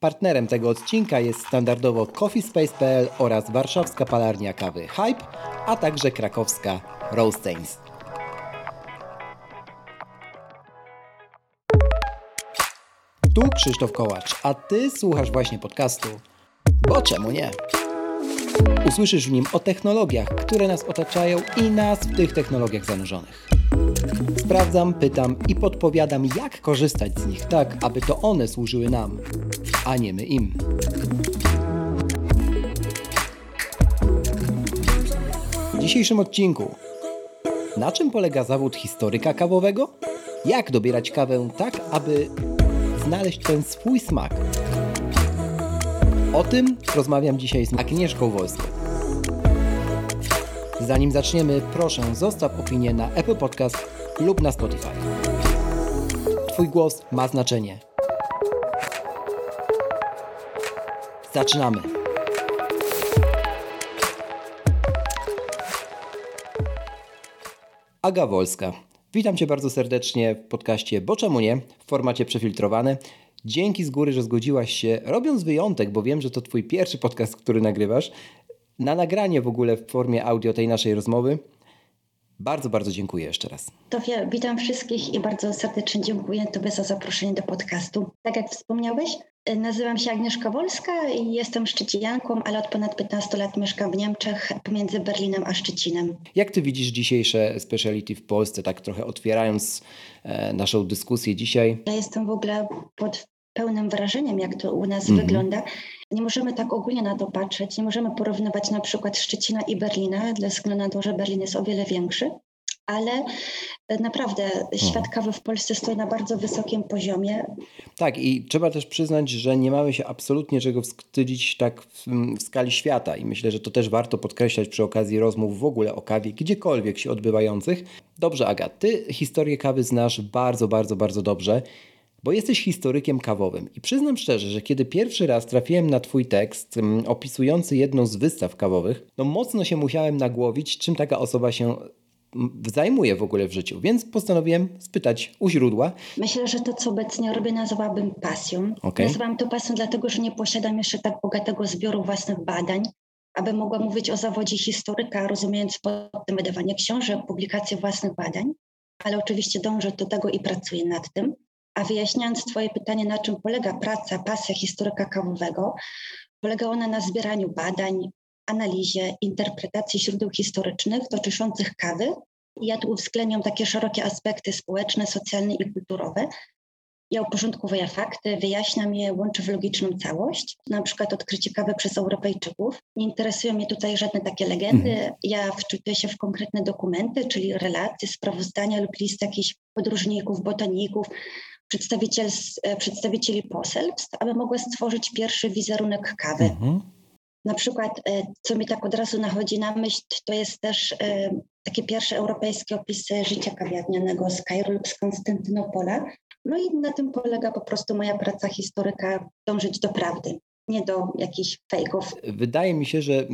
Partnerem tego odcinka jest standardowo coffeespace.pl oraz warszawska palarnia kawy Hype, a także krakowska Roastains. Tu Krzysztof Kołacz, a Ty słuchasz właśnie podcastu. Bo czemu nie? Usłyszysz w nim o technologiach, które nas otaczają i nas w tych technologiach zanurzonych. Sprawdzam, pytam i podpowiadam, jak korzystać z nich tak, aby to one służyły nam, a nie my im. W dzisiejszym odcinku na czym polega zawód historyka kawowego? Jak dobierać kawę tak, aby znaleźć ten swój smak? O tym rozmawiam dzisiaj z Agnieszką Wolską. Zanim zaczniemy, proszę zostaw opinię na Apple Podcast lub na Spotify. Twój głos ma znaczenie. Zaczynamy. Aga Wolska. Witam Cię bardzo serdecznie w podcaście Bo czemu nie? w formacie przefiltrowane. Dzięki z góry, że zgodziłaś się, robiąc wyjątek, bo wiem, że to Twój pierwszy podcast, który nagrywasz, na nagranie w ogóle w formie audio tej naszej rozmowy. Bardzo, bardzo dziękuję jeszcze raz. Tofia, witam wszystkich i bardzo serdecznie dziękuję Tobie za zaproszenie do podcastu. Tak jak wspomniałeś, nazywam się Agnieszka Wolska i jestem szczecinianką, ale od ponad 15 lat mieszkam w Niemczech pomiędzy Berlinem a Szczecinem. Jak Ty widzisz dzisiejsze speciality w Polsce, tak trochę otwierając e, naszą dyskusję dzisiaj? Ja jestem w ogóle pod pełnym wrażeniem, jak to u nas mhm. wygląda. Nie możemy tak ogólnie na to patrzeć, nie możemy porównywać na przykład Szczecina i Berlina, ze względu na to, że Berlin jest o wiele większy, ale e, naprawdę mhm. świat kawy w Polsce stoi na bardzo wysokim poziomie. Tak, i trzeba też przyznać, że nie mamy się absolutnie czego wstydzić tak w, w, skali świata, i myślę, że to też warto podkreślać przy okazji rozmów w ogóle o kawie, gdziekolwiek się odbywających. Dobrze, Aga, ty historię kawy znasz bardzo, bardzo, bardzo dobrze bo jesteś historykiem kawowym. I przyznam szczerze, że kiedy pierwszy raz trafiłem na Twój tekst um, opisujący jedną z wystaw kawowych, no mocno się musiałem nagłowić, czym taka osoba się zajmuje w ogóle w życiu, więc postanowiłem spytać u źródła. Myślę, że to, co obecnie robię, nazwałabym pasją. Okay. Nazywam to pasją dlatego, że nie posiadam jeszcze tak bogatego zbioru własnych badań, aby mogła mówić o zawodzie historyka, rozumiejąc pod tym wydawanie książek, publikację własnych badań, ale oczywiście dążę do tego i pracuję nad tym. A wyjaśniając Twoje pytanie, na czym polega praca, pasja historyka kawowego, polega ona na zbieraniu badań, analizie, interpretacji źródeł historycznych dotyczących kawy. Ja tu uwzględniam takie szerokie aspekty społeczne, socjalne i kulturowe. Ja uporządkuję fakty, wyjaśniam je, łączę w logiczną całość. Na przykład odkrycie kawy przez Europejczyków. Nie interesują mnie tutaj żadne takie legendy. Mhm. Ja wczytuję się w konkretne dokumenty, czyli relacje, sprawozdania lub listy jakichś podróżników, botaników, przedstawiciel, przedstawicieli poselstw, aby mogły stworzyć pierwszy wizerunek kawy. Mhm. Na przykład, e, co mi tak od razu nachodzi na myśl, to jest też e, takie pierwsze europejskie opisy życia kawiarnianego z Kairu lub z Konstantynopola. No i na tym polega po prostu moja praca historyka, dążyć do prawdy nie do jakichś fejków. Wydaje mi się, że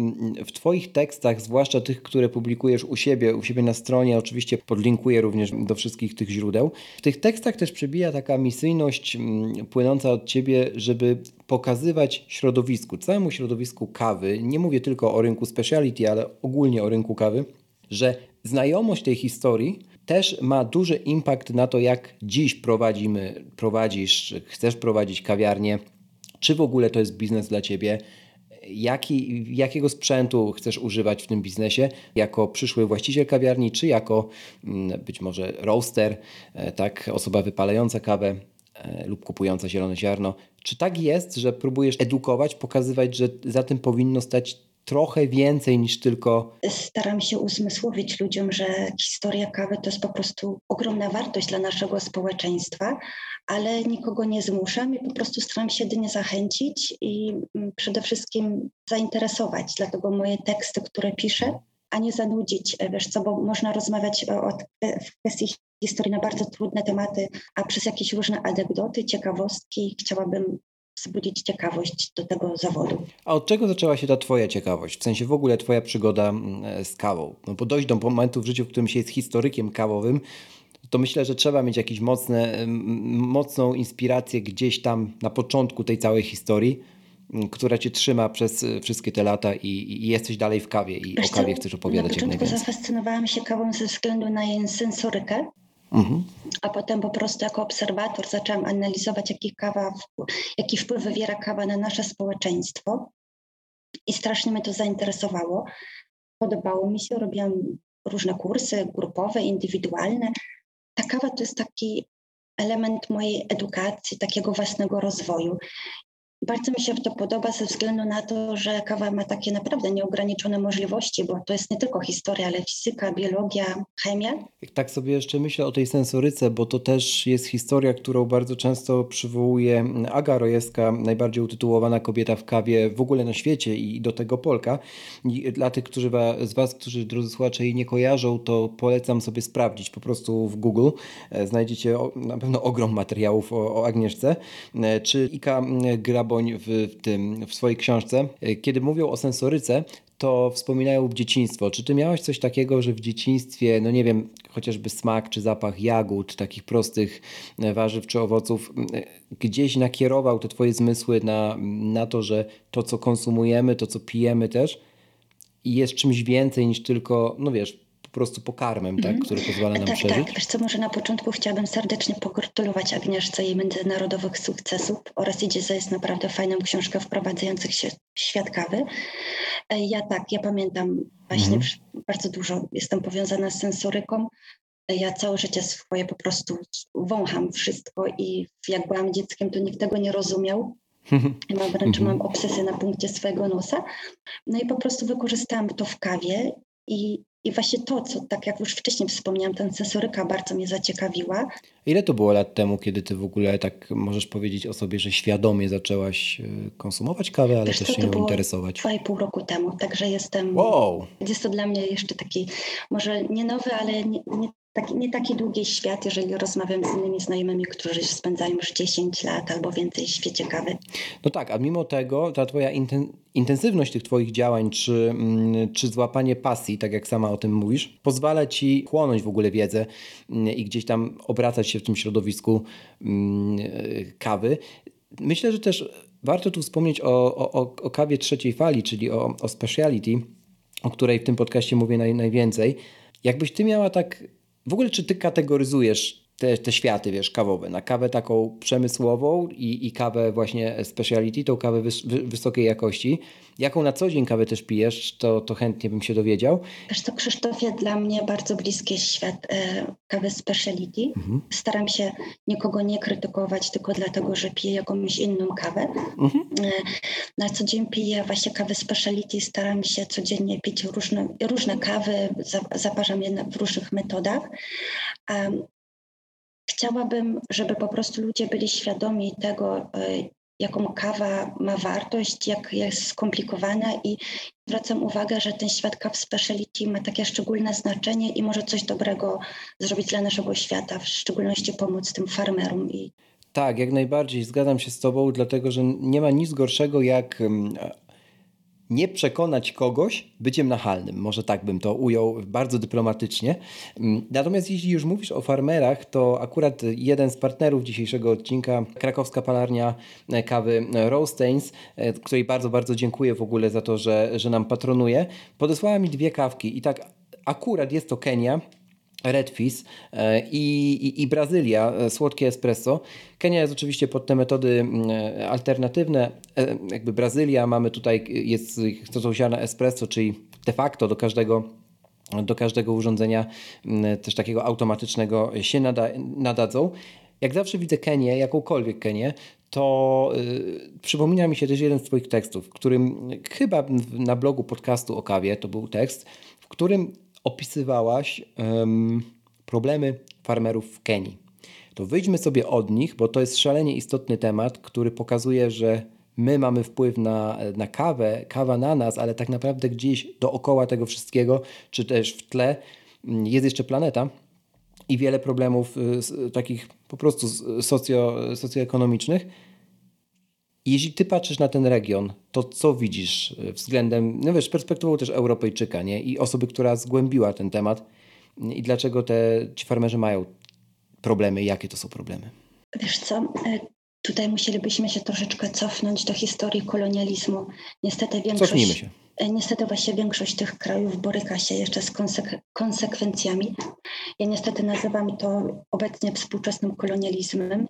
w Twoich tekstach, zwłaszcza tych, które publikujesz u siebie, u siebie na stronie, oczywiście podlinkuję również do wszystkich tych źródeł, w tych tekstach też przebija taka misyjność płynąca od Ciebie, żeby pokazywać środowisku, całemu środowisku kawy, nie mówię tylko o rynku speciality, ale ogólnie o rynku kawy, że znajomość tej historii też ma duży impact na to, jak dziś prowadzimy, prowadzisz, chcesz prowadzić kawiarnię, czy w ogóle to jest biznes dla Ciebie, Jaki, jakiego sprzętu chcesz używać w tym biznesie jako przyszły właściciel kawiarni, czy jako mm, być może roaster, e, tak, osoba wypalająca kawę e, lub kupująca zielone ziarno. Czy tak jest, że próbujesz edukować, pokazywać, że za tym powinno stać trochę więcej niż tylko. Staram się uzmysłowić ludziom, że historia kawy to jest po prostu ogromna wartość dla naszego społeczeństwa, ale nikogo nie zmuszam i po prostu staram się jedynie zachęcić i mm, przede wszystkim zainteresować. Dlatego moje teksty, które piszę, a nie zanudzić, e, wiesz co, bo można rozmawiać o, o w kwestii historii na bardzo trudne tematy, a przez jakieś różne anegdoty, ciekawostki chciałabym wzbudzić ciekawość do tego zawodu. A od czego zaczęła się ta Twoja ciekawość? W sensie w ogóle Twoja przygoda mm, z kawą? No bo dojść do momentu w życiu, w którym się jest historykiem kawowym, to myślę, że trzeba mieć jakąś mocną inspirację gdzieś tam na początku tej całej historii, która cię trzyma przez wszystkie te lata i, i jesteś dalej w kawie i Wiesz o kawie chcesz opowiadać Na początku zafascynowałam się kawą ze względu na jej sensorykę, mhm. a potem po prostu jako obserwator zaczęłam analizować, jaki, kawa, jaki wpływ wywiera kawa na nasze społeczeństwo i strasznie mnie to zainteresowało. Podobało mi się, robiłam różne kursy grupowe, indywidualne. Ta kawa to jest taki element mojej edukacji, takiego własnego rozwoju. Bardzo mi się to podoba ze względu na to, że kawa ma takie naprawdę nieograniczone możliwości, bo to jest nie tylko historia, ale fizyka, biologia, chemia. Tak sobie jeszcze myślę o tej sensoryce, bo to też jest historia, którą bardzo często przywołuje Aga Rojewska, najbardziej utytułowana kobieta w kawie w ogóle na świecie i do tego Polka. I dla tych którzy z Was, którzy drodzy słuchacze jej nie kojarzą, to polecam sobie sprawdzić po prostu w Google. E, znajdziecie na pewno ogrom materiałów o, o Agnieszce. E, czy Ika Grabo w, tym, w swojej książce, e, kiedy mówią o sensoryce, to wspominają dzieciństwo. Czy ty miałeś coś takiego, że w dzieciństwie, no nie wiem, chociażby smak czy zapach jagód, takich prostych e, warzyw czy owoców, e, gdzieś nakierował te twoje zmysły na, na to, że to, co konsumujemy, to, co pijemy też, jest czymś więcej niż tylko, no wiesz, prostu pokarmem, tak, który pozwala nam tak, przeżyć? Tak, wiesz co, może na początku chciałabym serdecznie pogratulować Agnieszce jej międzynarodowych sukcesów oraz idzie za jest naprawdę fajną książkę wprowadzających się świat kawy. E, ja tak, ja pamiętam właśnie mhm. bardzo dużo, jestem powiązana z sensoryką, e, ja całe życie swoje po prostu wącham wszystko i jak byłam dzieckiem, to nikt tego nie rozumiał. Mam wręcz mam mhm. obsesję na punkcie swojego nosa. No i po prostu wykorzystałam to w kawie i i właśnie to, co tak jak już wcześniej wspomniałam, ten sensoryka bardzo mnie zaciekawiła. Ile to było lat temu, kiedy ty w ogóle tak możesz powiedzieć o sobie, że świadomie zaczęłaś e, konsumować kawę, ale Wiesz, też się nią interesować? Dwa i pół roku temu, także jestem. Wow! Jest to dla mnie jeszcze taki, może nie nowy, ale nie, nie taki, nie taki długi świat, jeżeli rozmawiam z innymi znajomymi, którzy spędzają już 10 lat albo więcej w świecie kawy. No tak, a mimo tego ta twoja inten intensywność tych twoich działań, czy, mm, czy złapanie pasji, tak jak sama o tym mówisz, pozwala ci chłonąć w ogóle wiedzę mm, i gdzieś tam obracać się w tym środowisku mm, kawy. Myślę, że też warto tu wspomnieć o, o, o kawie trzeciej fali, czyli o, o speciality, o której w tym podcaście mówię naj, najwięcej. Jakbyś ty miała tak w ogóle czy ty kategoryzujesz te, te światy, wiesz, kawowe, na kawę taką przemysłową i, i kawę właśnie speciality, tą kawę wys, wy, wysokiej jakości. Jaką na co dzień kawę też pijesz, to, to chętnie bym się dowiedział. Wiesz to Krzysztofie, dla mnie bardzo bliski jest świat e, kawy speciality. Mhm. Staram się nikogo nie krytykować tylko dlatego, że piję jakąś inną kawę. Mhm. E, na co dzień piję właśnie kawę speciality, staram się codziennie pić różne, różne kawy, zaparzam je w różnych metodach. Chciałabym, żeby po prostu ludzie byli świadomi tego, e, jaką kawa ma wartość, jak jest skomplikowana i zwracam uwagę, że ten świat kaw speciality ma takie szczególne znaczenie i może coś dobrego zrobić dla naszego świata, w szczególności pomóc tym farmerom. I... Tak, jak najbardziej zgadzam się z Tobą, dlatego że nie ma nic gorszego jak mm, nie przekonać kogoś byciem nachalnym. Może tak bym to ujął bardzo dyplomatycznie. Mm, natomiast jeśli już mówisz o farmerach, to akurat jeden z partnerów dzisiejszego odcinka, krakowska palarnia e, kawy e, Roastains, e, której bardzo, bardzo dziękuję w ogóle za to, że, że nam patronuje, podesłała mi dwie kawki i tak akurat jest to Kenia, Redfis e, i, i, i, Brazylia, e, słodkie espresso. Kenia jest oczywiście pod te metody e, alternatywne. Jakby Brazylia mamy tutaj, jest, są ziarna espresso, czyli de facto do każdego do każdego urządzenia też takiego automatycznego się nada, nadadzą. Jak zawsze widzę Kenię, jakąkolwiek Kenię, to przypomina mi się też jeden z Twoich tekstów, w którym chyba na blogu podcastu o kawie to był tekst, w którym opisywałaś um, problemy farmerów w Kenii. To wyjdźmy sobie od nich, bo to jest szalenie istotny temat, który pokazuje, że my mamy wpływ na, na kawę, kawa na nas, ale tak naprawdę gdzieś dookoła tego wszystkiego, czy też w tle mm, jest jeszcze planeta i wiele problemów y, takich po prostu socjo, socjoekonomicznych. Jeśli ty patrzysz na ten region, to co widzisz e, względem, no wiesz, perspektywą też Europejczyka, nie? I osoby, która zgłębiła ten temat i dlaczego te, ci farmerzy mają problemy? Jakie to są problemy? Wiesz co, e, tutaj musielibyśmy się troszeczkę cofnąć do historii kolonializmu. Niestety większość... Cofnijmy się. E, niestety właśnie większość tych krajów boryka się jeszcze z konsek konsekwencjami. Ja niestety nazywam to obecnie współczesnym kolonializmem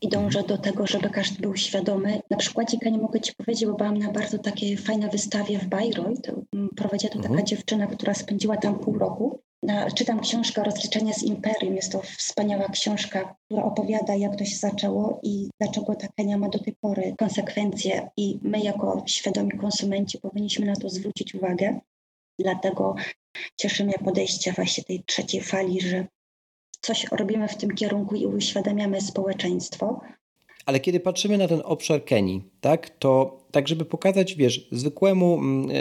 i dążę mhm. do tego, żeby każdy był świadomy. Na przykładzie nie mogę Ci powiedzieć, bo byłam na bardzo takiej fajnej wystawie w Bayreuth. Mm, prowadziła to taka mhm. dziewczyna, która spędziła tam pół roku. Czytam książkę Rozliczenie z Imperium. Jest to wspaniała książka, która opowiada, jak to się zaczęło i dlaczego ta Kenia ma do tej pory konsekwencje. I my, jako świadomi konsumenci, powinniśmy na to zwrócić uwagę. Dlatego cieszy mnie podejście właśnie tej trzeciej fali, że coś robimy w tym kierunku i uświadamiamy społeczeństwo. Ale kiedy patrzymy na ten obszar Kenii, tak, to tak, żeby pokazać, wiesz, zwykłemu mm, e,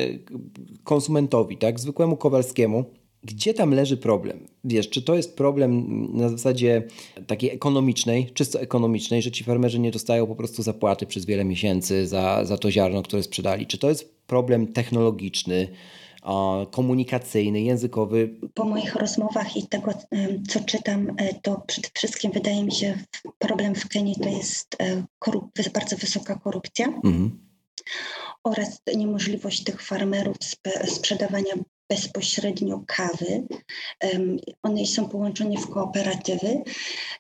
konsumentowi, tak, zwykłemu Kowalskiemu, gdzie tam leży problem? Wiesz, czy to jest problem na zasadzie takiej ekonomicznej, czysto ekonomicznej, że ci farmerzy nie dostają po prostu zapłaty przez wiele miesięcy za, za to ziarno, które sprzedali? Czy to jest problem technologiczny, komunikacyjny, językowy? Po moich rozmowach i tego, co czytam, e, to przede wszystkim wydaje mi się, problem w Kenii to jest e, bardzo wysoka korupcja. Mhm. Oraz niemożliwość tych farmerów sprzedawania bezpośrednio kawy. One są połączone w kooperatywy.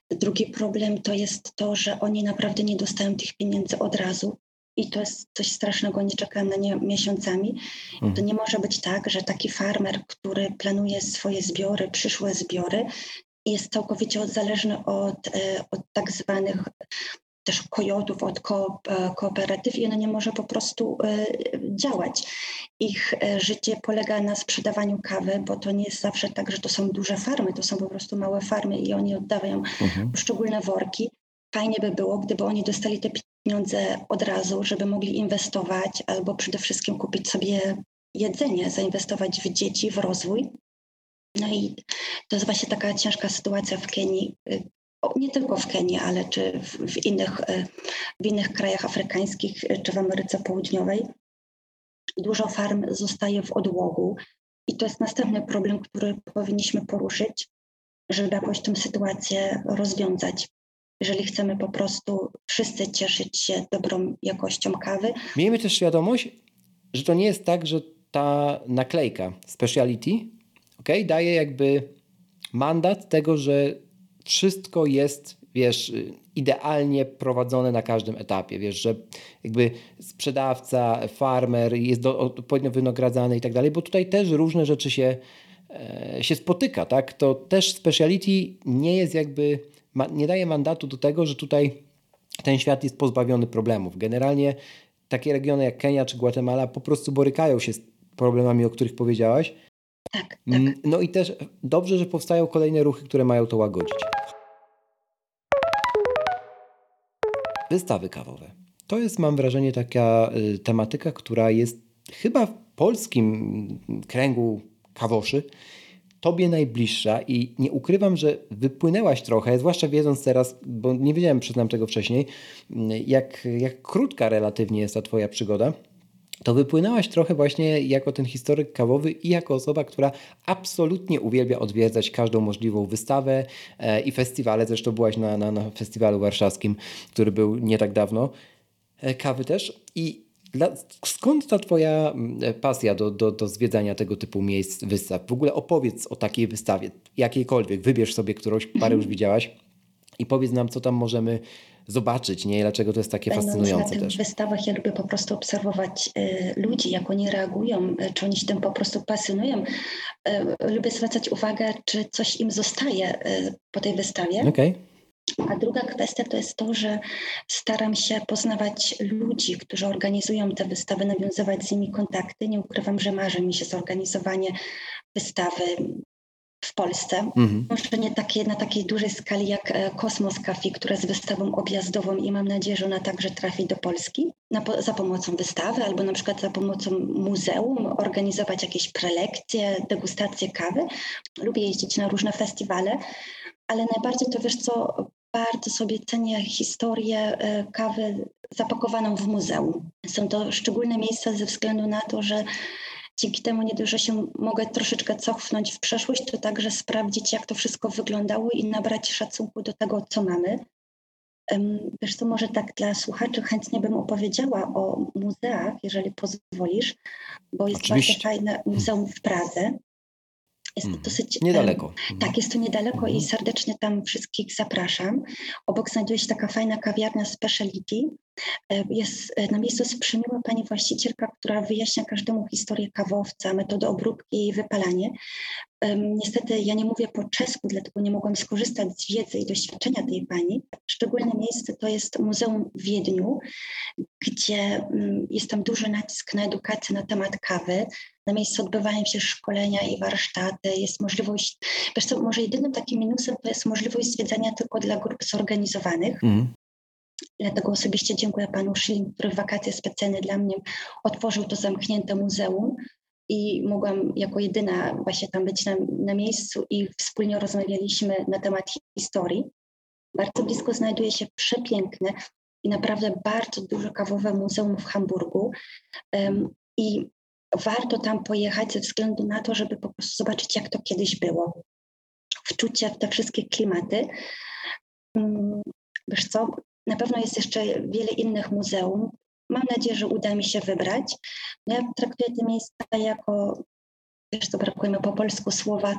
Drugi problem to jest to, że oni naprawdę nie dostają tych pieniędzy od razu. I to jest coś strasznego, nie czekam na nie miesiącami. Mhm. To nie może być tak, że taki farmer, który planuje swoje zbiory, przyszłe zbiory, jest całkowicie zależny od, e, od tak zwanych też kojotów, od ko e, kooperatyw i ono nie może po prostu e, działać. Ich życie polega na sprzedawaniu kawy, bo to nie jest zawsze tak, że to są duże farmy, to są po prostu małe farmy i oni oddawają mhm. poszczególne worki. Fajnie by było, gdyby oni dostali te pieniądze od razu, żeby mogli inwestować albo przede wszystkim kupić sobie jedzenie, zainwestować w dzieci, w rozwój. No i to jest właśnie taka ciężka sytuacja w Kenii, nie tylko w Kenii, ale czy w, innych, e, w innych krajach afrykańskich, e, czy w Ameryce Południowej. Dużo farm zostaje w odłogu i to jest następny problem, który powinniśmy poruszyć, żeby jakoś tę sytuację rozwiązać. Jeżeli chcemy po prostu wszyscy cieszyć się dobrą jakością kawy. Miejmy też świadomość, że to nie jest tak, że ta naklejka speciality okay, daje jakby mandat tego, że wszystko jest, wiesz, idealnie prowadzone na każdym etapie, wiesz, że jakby sprzedawca, farmer jest odpowiednio wynagradzany i tak dalej, bo tutaj też różne rzeczy się, e, się spotyka, tak? To też speciality nie jest jakby, nie daje mandatu do tego, że tutaj ten świat jest pozbawiony problemów. Generalnie takie regiony jak Kenia czy Guatemala po prostu borykają się z problemami, o których powiedziałaś, tak, tak. Mm, no i też dobrze, że powstają kolejne ruchy, które mają to łagodzić. Wystawy kawowe. To jest, mam wrażenie, taka y, tematyka, która jest chyba w polskim kręgu kawoszy tobie najbliższa i nie ukrywam, że wypłynęłaś trochę, zwłaszcza wiedząc teraz, bo nie wiedziałem, przyznam tego wcześniej, jak, jak krótka relatywnie jest ta twoja przygoda to wypłynęłaś trochę właśnie jako ten historyk kawowy i jako osoba, która absolutnie uwielbia odwiedzać każdą możliwą wystawę e, i festiwale. Zresztą byłaś na, na, na festiwalu warszawskim, który był nie tak dawno. E, kawy też. I dla, skąd ta Twoja mm, pasja do, do, do zwiedzania tego typu miejsc, wystaw? W ogóle opowiedz o takiej wystawie, jakiejkolwiek. Wybierz sobie którąś, parę już widziałaś i powiedz nam, co tam możemy zobaczyć, nie? Dlaczego to jest takie Będąc fascynujące na też. W wystawach ja lubię po prostu obserwować y, ludzi, jak oni reagują, y, czy oni się tym po prostu pasjonują. Y, lubię zwracać uwagę, czy coś im zostaje po tej wystawie. Okay. A druga kwestia to jest to, że staram się poznawać ludzi, którzy organizują te wystawy, nawiązywać z nimi kontakty. Nie ukrywam, że marzy mi się zorganizowanie wystawy w Polsce. Mhm. Może nie takie, na takiej dużej skali jak e, Kosmos Cafe, która jest wystawą objazdową i mam nadzieję, że ona także trafi do Polski na, za pomocą wystawy albo na przykład za pomocą muzeum, organizować jakieś prelekcje, degustacje kawy. Lubię jeździć na różne festiwale, ale najbardziej to wiesz co, bardzo sobie cenię historię e, kawy zapakowaną w muzeum. Są to szczególne miejsca ze względu na to, że dzięki temu nie dość, że się mogę troszeczkę cofnąć w przeszłość, to także sprawdzić, jak to wszystko wyglądało i nabrać szacunku do tego, co mamy. Wiesz co, może tak dla słuchaczy chętnie bym opowiedziała o muzeach, jeżeli pozwolisz, bo jest Oczywiście. bardzo fajne muzeum w Pradze. Jest to mhm. dosyć. Niedaleko. Tak, jest to niedaleko i mhm. serdecznie tam wszystkich zapraszam. Obok znajduje się taka fajna kawiarnia Speciality. E, jest e, na miejscu sprzymiła pani właścicielka, która wyjaśnia każdemu historię kawowca, metodę obróbki i wypalanie. Niestety ja nie mówię po czesku, dlatego nie mogłam skorzystać z wiedzy i doświadczenia tej pani. Szczególne miejsce to jest Muzeum w Wiedniu, gdzie mm, jest tam duży nacisk na edukację na temat kawy. Na miejscu odbywają się szkolenia i warsztaty. Jest możliwość, wiesz co, może jedynym takim minusem to jest możliwość zwiedzania tylko dla grup zorganizowanych. Mm. Dlatego osobiście dziękuję panu Schilling, który w wakacje specjalne dla mnie otworzył to zamknięte muzeum i mogłam jako jedyna właśnie tam być na, na miejscu i wspólnie rozmawialiśmy na temat historii. Bardzo blisko znajduje się przepiękne i naprawdę bardzo duże kawowe muzeum w Hamburgu. Um, I warto tam pojechać ze względu na to, żeby po prostu zobaczyć, jak to kiedyś było. Wczucie w te wszystkie klimaty. Um, wiesz co, na pewno jest jeszcze wiele innych muzeum. Mam nadzieję, że uda mi się wybrać. No ja traktuję te miejsca jako, wiesz co, brakuje po polsku słowa,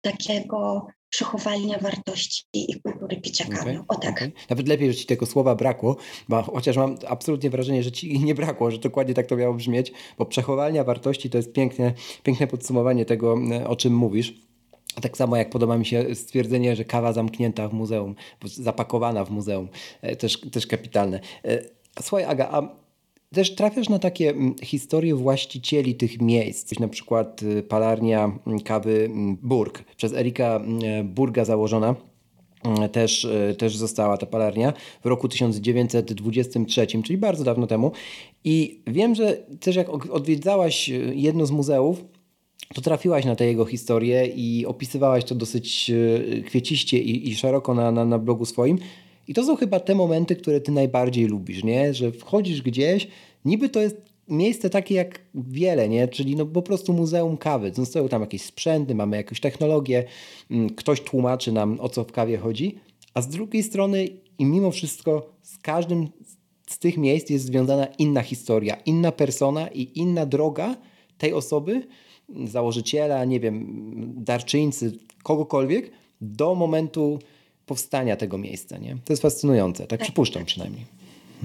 takiego przechowalnia wartości i kultury picia kawy. Okay, o tak. Okay. Nawet lepiej, że ci tego słowa brakło, bo chociaż mam absolutnie wrażenie, że ci nie brakło, że dokładnie tak to miało brzmieć, bo przechowalnia wartości to jest piękne, piękne podsumowanie tego, o czym mówisz. Tak samo jak podoba mi się stwierdzenie, że kawa zamknięta w muzeum, zapakowana w muzeum. E, też, też kapitalne. E, słuchaj, Aga, a też trafiasz na takie mm, historie właścicieli tych miejsc, na przykład y, palarnia mm, kawy mm, Burg, przez Erika Burga założona. Też, y, też została ta palarnia w roku 1923, czyli bardzo dawno temu. I wiem, że też jak odwiedzałaś y, jedno z muzeów, to trafiłaś na tę jego historię i opisywałaś to dosyć kwieciście i, i szeroko na, na, na blogu swoim. I to są chyba te momenty, które ty najbardziej lubisz, nie? Że wchodzisz gdzieś, niby to jest miejsce takie jak wiele, nie? Czyli no po prostu muzeum kawy. Stoją tam jakieś sprzęty, mamy jakąś technologię, mm, ktoś tłumaczy nam o co w kawie chodzi, a z drugiej strony i mimo wszystko z każdym z tych miejsc jest związana inna historia, inna persona i inna droga tej osoby, założyciela, nie wiem, darczyńcy, kogokolwiek, do momentu powstania tego miejsca. Nie? To jest fascynujące, tak, tak przypuszczam przynajmniej.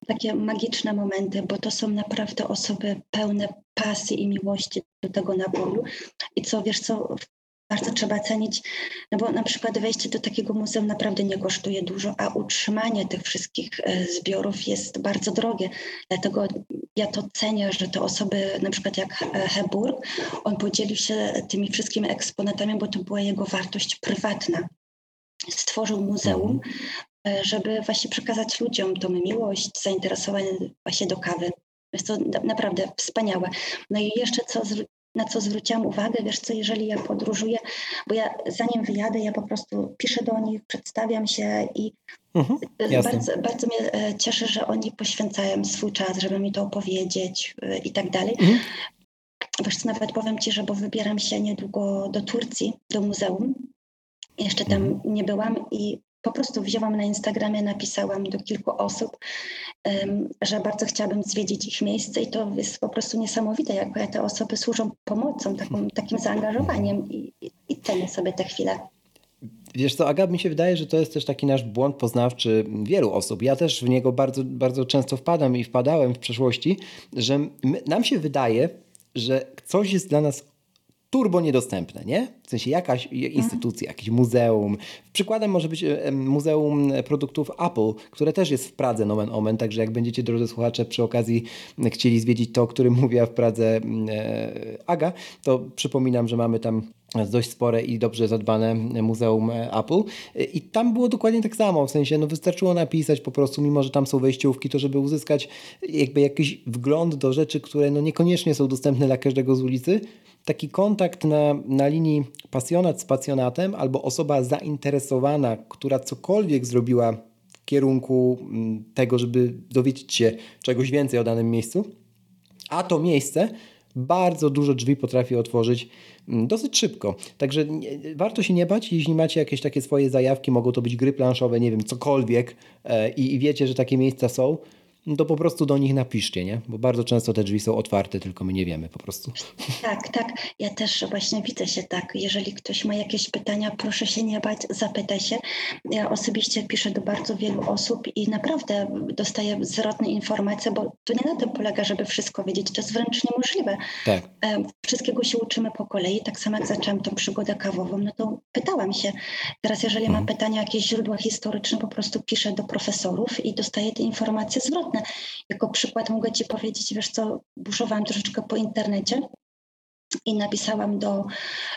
Takie magiczne momenty, bo to są naprawdę osoby pełne pasji i miłości do tego naboju. I co wiesz, co bardzo trzeba cenić, no bo na przykład wejście do takiego muzeum naprawdę nie kosztuje dużo, a utrzymanie tych wszystkich e, zbiorów jest bardzo drogie. Dlatego ja to cenię, że te osoby, na przykład jak e, Heburg, on podzielił się tymi wszystkimi eksponatami, bo to była jego wartość prywatna stworzył muzeum, mhm. e, żeby właśnie przekazać ludziom tą miłość, zainteresowanie właśnie do kawy. Jest to naprawdę wspaniałe. No i jeszcze co, na co zwróciłam uwagę, wiesz co, jeżeli ja podróżuję, bo ja zanim wyjadę, ja po prostu piszę do nich, przedstawiam się i mhm, bardzo, bardzo mnie e, cieszy, że oni poświęcają swój czas, żeby mi to opowiedzieć e, i tak dalej. Mhm. Wiesz co, nawet powiem Ci, że bo wybieram się niedługo do Turcji, do muzeum jeszcze tam mhm. nie byłam i po prostu wzięłam na Instagramie, napisałam do kilku osób, że bardzo chciałabym zwiedzić ich miejsce i to jest po prostu niesamowite, jak te osoby służą pomocą, taką, takim zaangażowaniem i, i cenię sobie te chwile. Wiesz co, Aga, mi się wydaje, że to jest też taki nasz błąd poznawczy wielu osób. Ja też w niego bardzo, bardzo często wpadam i wpadałem w przeszłości, że my, nam się wydaje, że coś jest dla nas turbo niedostępne, nie? W sensie jakaś instytucja, jakieś muzeum. Przykładem może być e, Muzeum Produktów Apple, które też jest w Pradze, nomen omen, także jak będziecie, drodzy słuchacze, przy okazji chcieli zwiedzić to, o którym mówiła w Pradze e, Aga, to przypominam, że mamy tam dość spore i dobrze zadbane Muzeum Apple i tam było dokładnie tak samo, w sensie no wystarczyło napisać po prostu, mimo że tam są wejściówki, to żeby uzyskać jakby jakiś wgląd do rzeczy, które no niekoniecznie są dostępne dla każdego z ulicy, taki kontakt na, na linii pasjonat z pasjonatem albo osoba zainteresowana, która cokolwiek zrobiła w kierunku mm, tego, żeby dowiedzieć się czegoś więcej o danym miejscu, a to miejsce bardzo dużo drzwi potrafi otworzyć mm, dosyć szybko. Także warto się nie bać, jeśli macie jakieś takie swoje zajawki, mogą to być gry planszowe, nie wiem, cokolwiek e, i, i wiecie, że takie miejsca są, to po prostu do nich napiszcie, nie? Bo bardzo często te drzwi są otwarte, tylko my nie wiemy po prostu. Tak, tak. Ja też właśnie widzę się tak. Jeżeli ktoś ma jakieś pytania, proszę się nie bać, zapytaj się. Ja osobiście piszę do bardzo wielu osób i naprawdę dostaję zwrotne informacje, bo to nie na tym polega, żeby wszystko wiedzieć. To jest wręcz niemożliwe. Tak. Wszystkiego się uczymy po kolei. Tak samo jak zaczęłam tą przygodę kawową, no to pytałam się. Teraz jeżeli mhm. mam pytania, jakieś źródła historyczne, po prostu piszę do profesorów i dostaję te informacje zwrotne. Jako przykład mogę Ci powiedzieć, wiesz co, buszowałam troszeczkę po internecie i napisałam do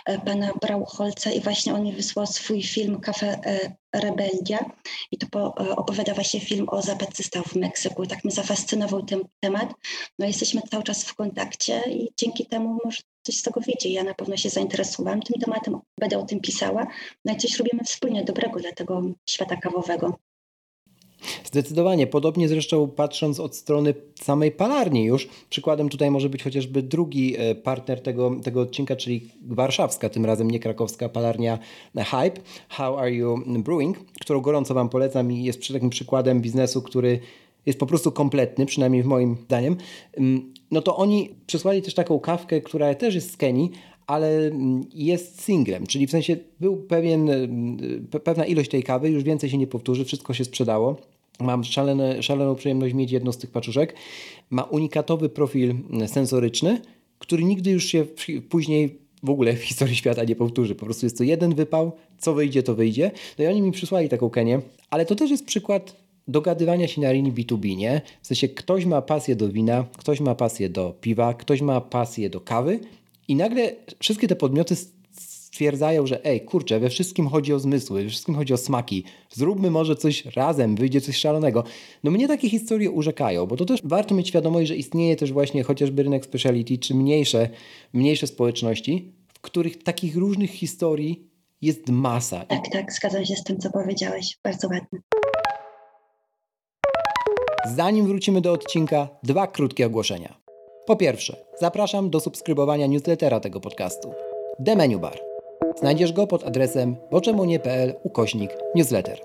e, pana Braucholca i właśnie on mi wysłał swój film Kafe e, Rebelia i to e, opowiada właśnie film o zapadce stał w Meksyku. Tak mnie zafascynował ten temat. No jesteśmy cały czas w kontakcie i dzięki temu może coś z tego wyjdzie. Ja na pewno się zainteresowałam tym tematem, będę o tym pisała. No i coś robimy wspólnie dobrego dla tego świata kawowego. Zdecydowanie. Podobnie zresztą patrząc od strony samej palarni już. Przykładem tutaj może być chociażby drugi e, partner tego, tego odcinka, czyli warszawska, tym razem nie krakowska palarnia Hype. How are you brewing? Którą gorąco Wam polecam i jest takim przykładem biznesu, który jest po prostu kompletny, przynajmniej w moim zdaniem. Mm, no to oni przysłali też taką kawkę, która też jest z Kenii, ale mm, jest singlem, czyli w sensie był pewien, mm, pewna ilość tej kawy, już więcej się nie powtórzy, wszystko się sprzedało. Mam szalene, szaloną przyjemność mieć jedną z tych paczuszek. Ma unikatowy profil sensoryczny, który nigdy już się później w ogóle w historii świata nie powtórzy. Po prostu jest to jeden wypał, co wyjdzie, to wyjdzie. No i oni mi przysłali taką Kenię, ale to też jest przykład dogadywania się na linii B2B, nie? W sensie ktoś ma pasję do wina, ktoś ma pasję do piwa, ktoś ma pasję do kawy i nagle wszystkie te podmioty stwierdzają, że ej, kurczę, we wszystkim chodzi o zmysły, we wszystkim chodzi o smaki, zróbmy może coś razem, wyjdzie coś szalonego. No mnie takie historie urzekają, bo to też warto mieć świadomość, że istnieje też właśnie chociażby rynek speciality, czy mniejsze, mniejsze społeczności, w których takich różnych historii jest masa. Tak, tak, zgadzam się z tym, co powiedziałeś. Bardzo ładne. Zanim wrócimy do odcinka, dwa krótkie ogłoszenia. Po pierwsze, zapraszam do subskrybowania newslettera tego podcastu. The Menu Bar. Znajdziesz go pod adresem boczemunie.pl ukośnik newsletter.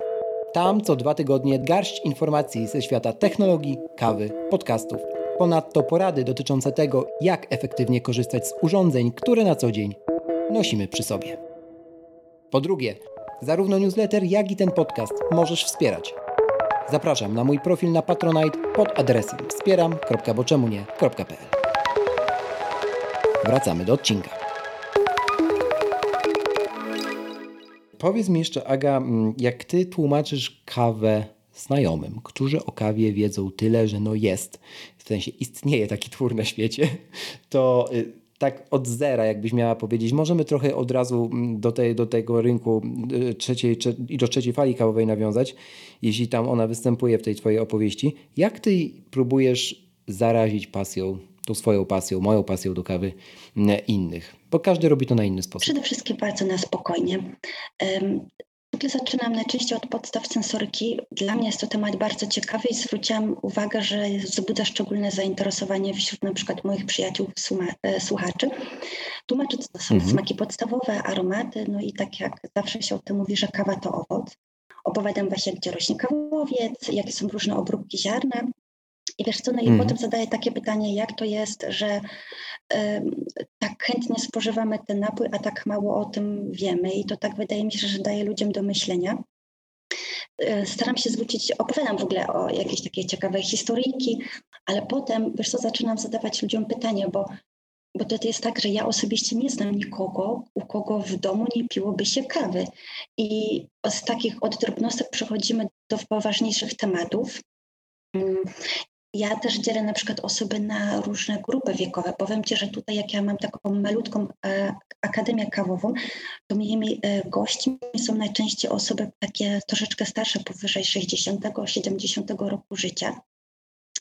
Tam co dwa tygodnie garść informacji ze świata technologii, kawy, podcastów. Ponadto porady dotyczące tego, jak efektywnie korzystać z urządzeń, które na co dzień nosimy przy sobie. Po drugie, zarówno newsletter, jak i ten podcast możesz wspierać. Zapraszam na mój profil na Patronite pod adresem wspieram.boczemunie.pl Wracamy do odcinka. Powiedz mi jeszcze, Aga, mm, jak ty tłumaczysz kawę znajomym, którzy o kawie wiedzą tyle, że no jest, w sensie istnieje taki twór na świecie, to y, tak od zera, jakbyś miała powiedzieć, możemy trochę od razu mm, do, tej, do tego rynku y, trzeciej i do trzeciej fali kawowej nawiązać, jeśli tam ona występuje w tej twojej opowieści. Jak ty próbujesz zarazić pasją tą swoją pasją, moją pasją do kawy innych, bo każdy robi to na inny sposób. Przede wszystkim bardzo na spokojnie. Tutaj zaczynam najczęściej od podstaw sensoryki. Dla mnie jest to temat bardzo ciekawy i zwróciłam uwagę, że wzbudza szczególne zainteresowanie wśród na przykład moich przyjaciół e, słuchaczy. Tłumaczę, co to są mhm. smaki podstawowe, aromaty, no i tak jak zawsze się o tym mówi, że kawa to owoc. Opowiadam właśnie, gdzie rośnie kawowiec, jakie są różne obróbki ziarna, i wiesz co, no i mm. potem zadaję takie pytanie, jak to jest, że y, tak chętnie spożywamy ten napój, a tak mało o tym wiemy. I to tak wydaje mi się, że daje ludziom do myślenia. Y, staram się zwrócić, opowiadam w ogóle o jakiejś takiej ciekawej historyjki, ale potem, wiesz co, zaczynam zadawać ludziom pytanie, bo bo to jest tak, że ja osobiście nie znam nikogo, u kogo w domu nie piłoby się kawy. I z takich od drobnostek przechodzimy do poważniejszych tematów. Ja też dzielę na przykład osoby na różne grupy wiekowe. Powiem Ci, że tutaj jak ja mam taką malutką e, akademię kawową, to moimi e, gośćmi są najczęściej osoby takie troszeczkę starsze, powyżej 60-70 roku życia.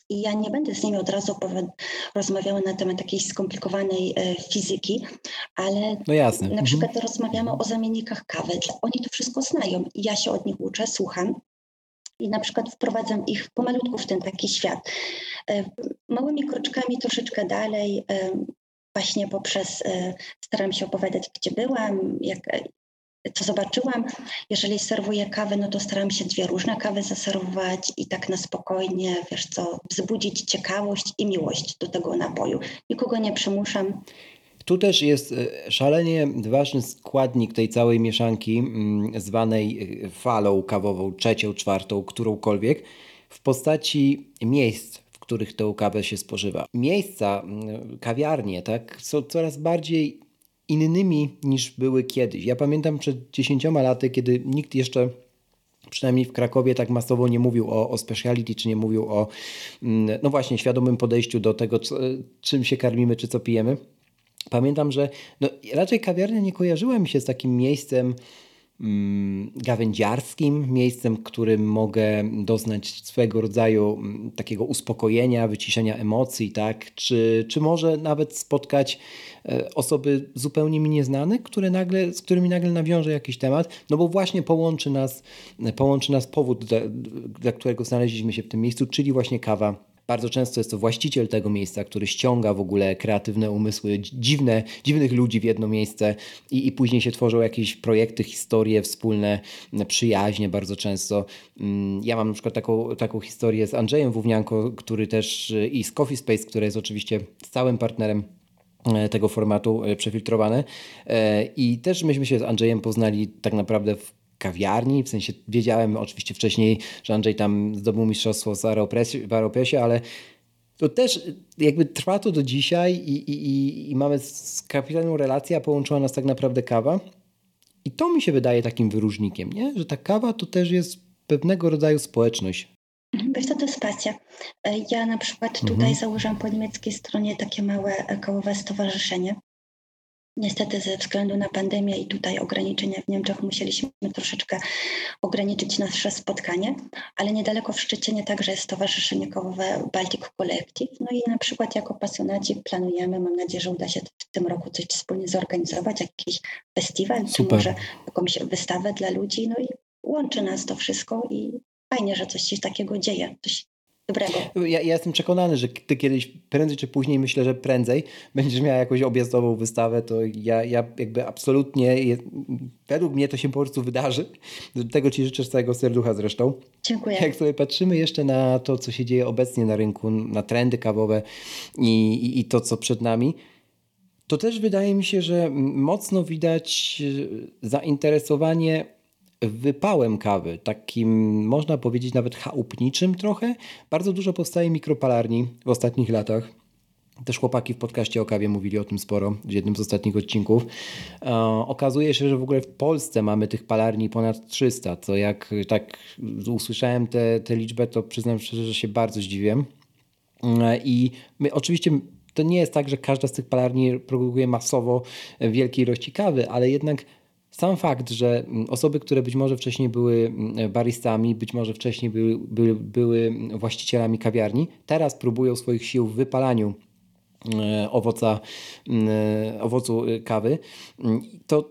I ja nie będę z nimi od razu rozmawiała na temat takiej skomplikowanej e, fizyki, ale no jasne. na mhm. przykład mhm. rozmawiamy o zamiennikach kawy. Oni to wszystko znają ja się od nich uczę, słucham i na przykład wprowadzam ich pomalutku w ten taki świat. E, małymi kroczkami troszeczkę dalej. E, właśnie poprzez, staram się opowiadać, gdzie byłam, jak, co zobaczyłam. Jeżeli serwuję kawę, no to staram się dwie różne kawy zaserwować i tak na spokojnie, wiesz co, wzbudzić ciekawość i miłość do tego napoju. Nikogo nie przymuszam. Tu też jest e, szalenie ważny składnik tej całej mieszanki, mm, zwanej e, falą kawową, trzecią, czwartą, którąkolwiek, w postaci miejsc, w których tę kawę się spożywa. Miejsca, mm, kawiarnie, tak, są coraz bardziej innymi niż były kiedyś. Ja pamiętam przed 10 laty, kiedy nikt jeszcze przynajmniej w Krakowie tak masowo nie mówił o, o speciality, czy nie mówił o mm, no właśnie świadomym podejściu do tego, co, czym się karmimy, czy co pijemy. Pamiętam, że no, raczej kawiarnia nie kojarzyła mi się z takim miejscem mm, gawędziarskim, miejscem, którym mogę doznać swego rodzaju mm, takiego uspokojenia, wyciszenia emocji, tak? Czy, czy może nawet spotkać e, osoby zupełnie mi nieznane, które nagle, z którymi nagle nawiążę jakiś temat, no bo właśnie połączy nas, połączy nas powód, dla, dla którego znaleźliśmy się w tym miejscu, czyli właśnie kawa bardzo często jest to właściciel tego miejsca, który ściąga w ogóle kreatywne umysły, dziwne, dziwnych ludzi w jedno miejsce i, i później się tworzą jakieś projekty, historie wspólne, przyjaźnie bardzo często. Mm, ja mam na przykład taką, taką historię z Andrzejem Wównianko, który też i z Coffee Space, który jest oczywiście stałym partnerem e, tego formatu e, przefiltrowane. E, I też myśmy się z Andrzejem poznali tak naprawdę w kawiarni, w sensie wiedziałem oczywiście wcześniej, że Andrzej tam zdobył mistrzostwo w Aeropresie, ale to też jakby trwa to do dzisiaj i, i, i mamy kapitalną relację, a połączyła nas tak naprawdę kawa. I to mi się wydaje takim wyróżnikiem, nie? że ta kawa to też jest pewnego rodzaju społeczność. Wiesz co, to jest pasja. Ja na przykład tutaj mhm. założyłam po niemieckiej stronie takie małe kawowe stowarzyszenie. Niestety ze względu na pandemię i tutaj ograniczenia w Niemczech musieliśmy troszeczkę ograniczyć nasze spotkanie, ale niedaleko w Szczecinie także jest Stowarzyszenie Kołowe Baltic Collective. No i na przykład jako pasjonaci planujemy, mam nadzieję, że uda się w tym roku coś wspólnie zorganizować, jakiś festiwal, Super. czy może jakąś wystawę dla ludzi. No i łączy nas to wszystko i fajnie, że coś się takiego dzieje, coś dobrego. Ja, ja, jestem przekonany, że ty kiedyś, prędzej czy później, myślę, że prędzej będziesz miała jakąś objazdową wystawę, to ja, ja jakby absolutnie, według mnie to się po prostu wydarzy. Tego ci życzę z całego serducha zresztą. Dziękuję. Jak sobie patrzymy jeszcze na to, co się dzieje obecnie na rynku, na trendy kawowe i, i, i to, co przed nami, to też wydaje mi się, że mocno widać zainteresowanie wypałem kawy, takim można powiedzieć nawet chałupniczym trochę. Bardzo dużo powstaje mikropalarni w ostatnich latach. Też chłopaki w podcaście o kawie mówili o tym sporo w jednym z ostatnich odcinków. E, okazuje się, że w ogóle w Polsce mamy tych palarni ponad 300, co jak tak usłyszałem tę liczbę, to przyznam szczerze, że się bardzo zdziwiłem. E, I my oczywiście to nie jest tak, że każda z tych palarni produkuje masowo wielkie ilości kawy, ale jednak sam fakt, że mm, osoby, które być może wcześniej były mm, baristami, być może wcześniej były, były, były właścicielami kawiarni, teraz próbują swoich sił w wypalaniu e, owoca, mm, e, owocu e, kawy, to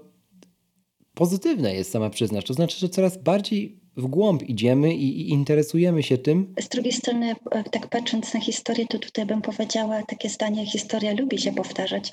pozytywne jest sama przyznać. To znaczy, że coraz bardziej w głąb idziemy i, i, interesujemy się tym. Z drugiej strony, tak patrząc na historię, to tutaj bym powiedziała takie zdanie, historia lubi się powtarzać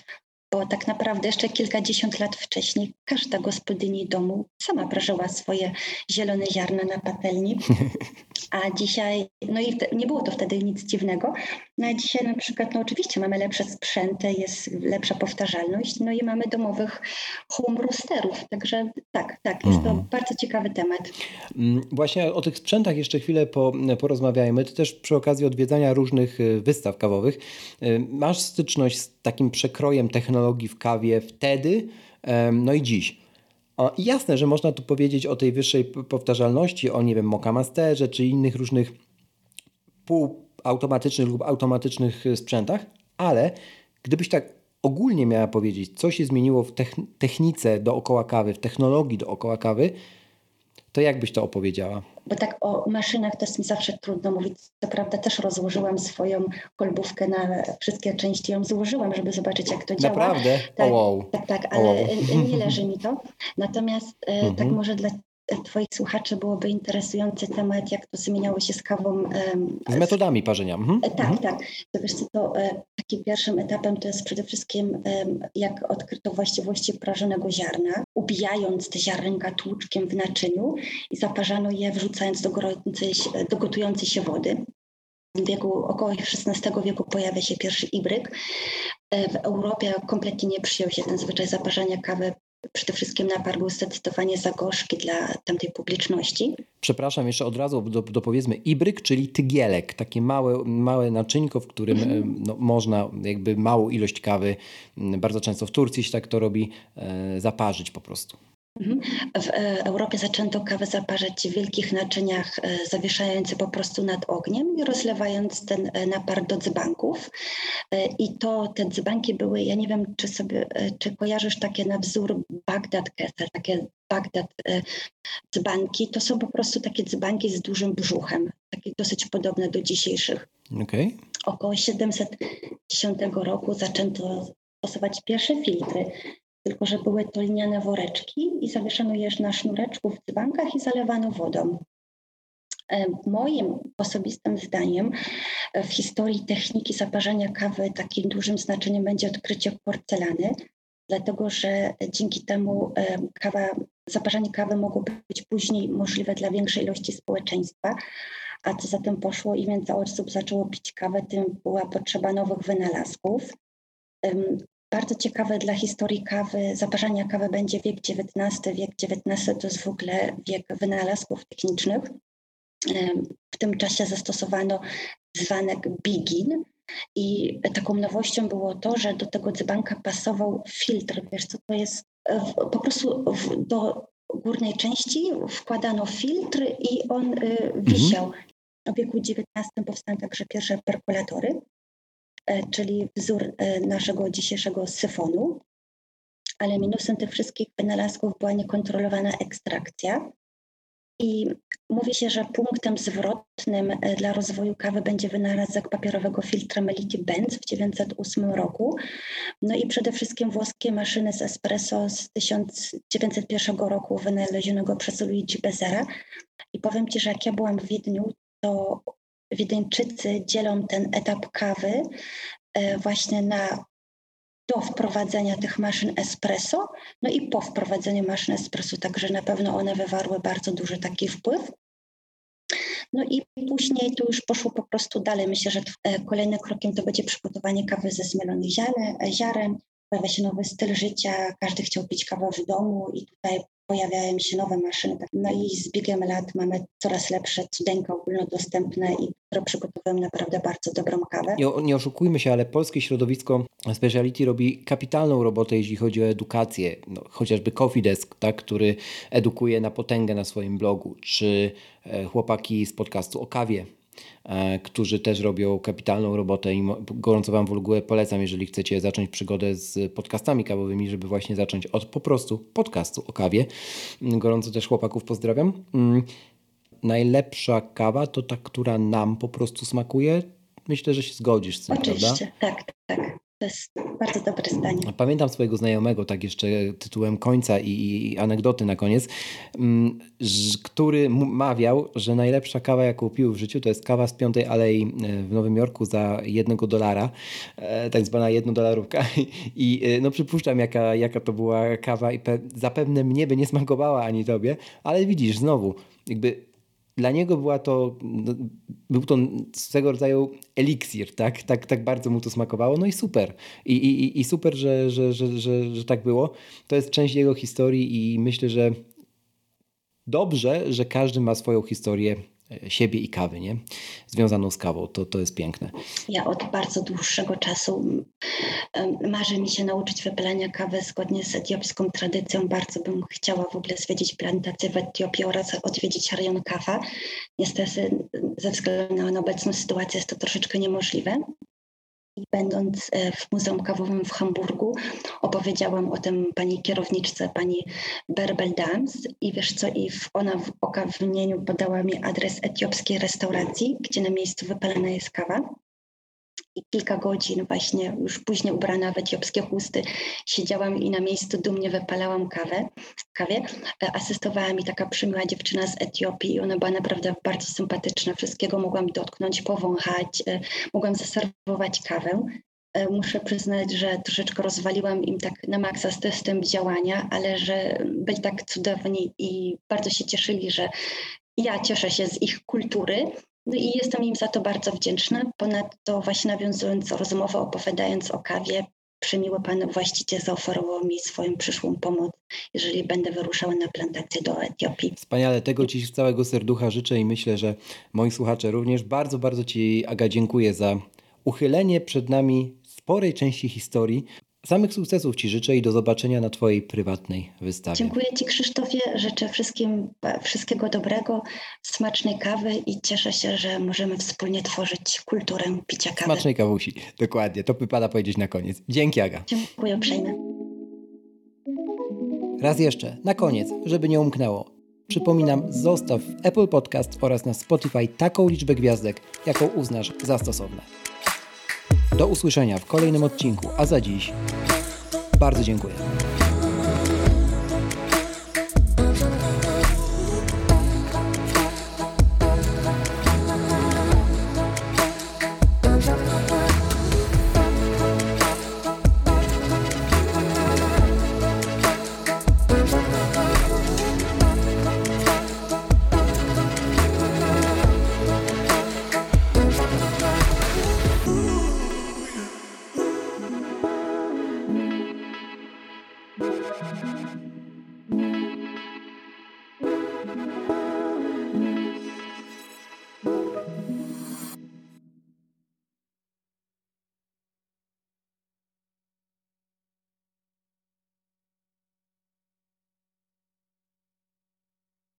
bo tak naprawdę jeszcze kilkadziesiąt lat wcześniej każda gospodyni domu sama prażyła swoje zielone ziarna na patelni, a dzisiaj, no i nie było to wtedy nic dziwnego, no a dzisiaj na przykład, no oczywiście mamy lepsze sprzęty, jest lepsza powtarzalność, no i mamy domowych home roasterów, także tak, tak, jest mhm. to bardzo ciekawy temat. Mm, właśnie o tych sprzętach jeszcze chwilę po, porozmawiajmy. Ty też przy okazji odwiedzania różnych y, wystaw kawowych y, masz styczność z takim przekrojem technologii w kawie wtedy, no i dziś. O, jasne, że można tu powiedzieć o tej wyższej powtarzalności, o nie wiem, Mokamasterze czy innych różnych półautomatycznych lub automatycznych y, sprzętach, ale gdybyś tak ogólnie miała powiedzieć, co się zmieniło w technice dookoła kawy, w technologii dookoła kawy, to jak byś to opowiedziała? Bo tak o maszynach to jest mi zawsze trudno mówić. Co prawda też rozłożyłam swoją kolbówkę na wszystkie części, ją złożyłam, żeby zobaczyć jak to działa. Naprawdę? Tak, wow. tak, tak, ale wow. nie leży mi to. Natomiast e, tak mhm. może dla Twoich słuchaczy byłoby interesujący temat, jak to zmieniało się z kawą. Z metodami parzenia. Mhm. E, tak, mhm. tak. To wiesz co, to e, taki pierwszym etapem to jest przede wszystkim jak odkryto właściwości prażonego ziarna, ubijając te ziarnka tłuczkiem w naczyniu i zaparzano je wrzucając do, do gotującej się wody. W wieku około XVI wieku pojawia się pierwszy ibryk. E, w Europie kompletnie nie przyjął się ten zwyczaj zaparzania kawy przede wszystkim napar był zdecydowanie za gorzki dla tamtej publiczności. Przepraszam, jeszcze od razu do, dopowiedzmy ibryk, czyli tygielek, takie małe, małe naczynko, w którym mm. no, można jakby małą ilość kawy, bardzo często w Turcji się tak to robi, e, zaparzyć po prostu. Mhm. W e, Europie zaczęto kawę zaparzać w wielkich naczyniach, e, zawieszając po prostu nad ogniem i rozlewając ten e, napar do dzbanków. I to te dzbanki były, ja nie wiem, czy sobie, czy kojarzysz takie na wzór Bagdad Kessel, takie Bagdad dzbanki. To są po prostu takie dzbanki z dużym brzuchem, takie dosyć podobne do dzisiejszych. Okay. Około 710 roku zaczęto stosować pierwsze filtry tylko że były to liniane woreczki i zawieszano je na sznureczku w dzbankach i zalewano wodą. E, moim osobistym zdaniem e, w historii techniki zaparzania kawy takim dużym znaczeniem będzie odkrycie porcelany, dlatego że dzięki temu e, kawa, zaparzanie kawy mogło być później możliwe dla większej ilości społeczeństwa, a co za tym poszło, im więcej osób zaczęło pić kawę, tym była potrzeba nowych wynalazków. Bardzo ciekawe dla historii kawy, zaparzania kawy będzie wiek XIX. Wiek XIX to jest w ogóle wiek wynalazków technicznych. W tym czasie zastosowano dzbanek Bigin i taką nowością było to, że do tego dzbanka pasował filtr. Wiesz co to jest? Po prostu do górnej części wkładano filtr i on y, mhm. wisiał. W wieku XIX powstały także pierwsze perkulatory. E, czyli wzór e, naszego dzisiejszego syfonu. Ale minusem tych wszystkich wynalazków była niekontrolowana ekstrakcja. I mówi się, że punktem zwrotnym e, dla rozwoju kawy będzie wynalazek papierowego filtra Melity Benz w 1908 roku. No i przede wszystkim włoskie maszyny z espresso z 1901 roku wynalezionego przez Luigi Bezera. I powiem Ci, że jak ja byłam w Wiedniu, to Wiedeńczycy dzielą ten etap kawy e, właśnie na do wprowadzenia tych maszyn espresso, no i po wprowadzeniu maszyn espresso, także na pewno one wywarły bardzo duży taki wpływ. No i później to już poszło po prostu dalej. Myślę, że e, kolejnym krokiem to będzie przygotowanie kawy ze zmielonych ziaren. Pojawia się nowy styl życia, każdy chciał pić kawę w domu i tutaj pojawiają się nowe maszyny. No i z biegiem lat mamy coraz lepsze cudeńka ogólnodostępne i które przygotowują naprawdę bardzo dobrą kawę. Nie, nie oszukujmy się, ale polskie środowisko speciality robi kapitalną robotę, jeśli chodzi o edukację. No, chociażby Coffee Desk, tak, który edukuje na potęgę na swoim blogu, czy e, chłopaki z podcastu o kawie, którzy też robią kapitalną robotę i gorąco Wam w ogóle polecam, jeżeli chcecie zacząć przygodę z podcastami kawowymi, żeby właśnie zacząć od po prostu podcastu o kawie. Gorąco też chłopaków pozdrawiam. Mm, najlepsza kawa to ta, która nam po prostu smakuje. Myślę, że się zgodzisz z tym, Oczywiście, prawda? tak. To jest bardzo dobre zdanie. Pamiętam swojego znajomego, tak jeszcze tytułem końca i, i anegdoty na koniec, mm, który mawiał, że najlepsza kawa, jaką pił w życiu, to jest kawa z Piątej Alei e, w Nowym Jorku za jednego dolara, e, tak zwana jednodolarówka. I e, no przypuszczam, jaka, jaka to była kawa i zapewne mnie by nie smakowała ani tobie, ale widzisz, znowu, jakby dla niego była to, no, był to swego rodzaju eliksir, tak? tak? Tak bardzo mu to smakowało, no i super. I, i, i super, że, że, że, że, że tak było. To jest część jego historii i myślę, że dobrze, że każdy ma swoją historię siebie i kawy, nie? Związaną z kawą. To, to jest piękne. Ja od bardzo dłuższego czasu marzy mi się nauczyć wypalania kawy zgodnie z etiopską tradycją. Bardzo bym chciała w ogóle zwiedzić plantację w Etiopii oraz odwiedzić rejon kawa. Niestety ze względu na obecną sytuację jest to troszeczkę niemożliwe. I będąc e, w Muzeum Kawowym w Hamburgu, opowiedziałam o tym pani kierowniczce, pani Berbel Dams. I wiesz co, i ona w okawnieniu podała mi adres etiopskiej restauracji, gdzie na miejscu wypalana jest kawa i kilka godzin właśnie już później ubrana w etiopskie chusty siedziałam i na miejscu dumnie wypalałam kawę, kawie. E, asystowała mi taka przymiła dziewczyna z Etiopii i ona była naprawdę bardzo sympatyczna. Wszystkiego mogłam dotknąć, powąchać, e, mogłam zaserwować kawę. E, muszę przyznać, że troszeczkę rozwaliłam im tak na maksa system działania, ale że byli tak cudowni i bardzo się cieszyli, że ja cieszę się z ich kultury. No i jestem im za to bardzo wdzięczna. Ponadto właśnie nawiązując rozmowę, opowiadając o kawie, przemiły pan właściciel zaoferował mi swoją przyszłą pomoc, jeżeli będę wyruszała na plantację do Etiopii. Wspaniale, tego Ci z całego serducha życzę i myślę, że moi słuchacze również. Bardzo, bardzo Ci, Aga, dziękuję za uchylenie przed nami sporej części historii. Samych sukcesów Ci życzę i do zobaczenia na Twojej prywatnej wystawie. Dziękuję Ci Krzysztofie, życzę wszystkim wszystkiego dobrego, smacznej kawy i cieszę się, że możemy wspólnie tworzyć kulturę picia kawy. Smacznej kawusi, dokładnie, to wypada powiedzieć na koniec. Dzięki Aga. Dziękuję uprzejmie. Raz jeszcze, na koniec, żeby nie umknęło. Przypominam, zostaw w Apple Podcast oraz na Spotify taką liczbę gwiazdek, jaką uznasz za stosowne. Do usłyszenia w kolejnym odcinku, a za dziś bardzo dziękuję.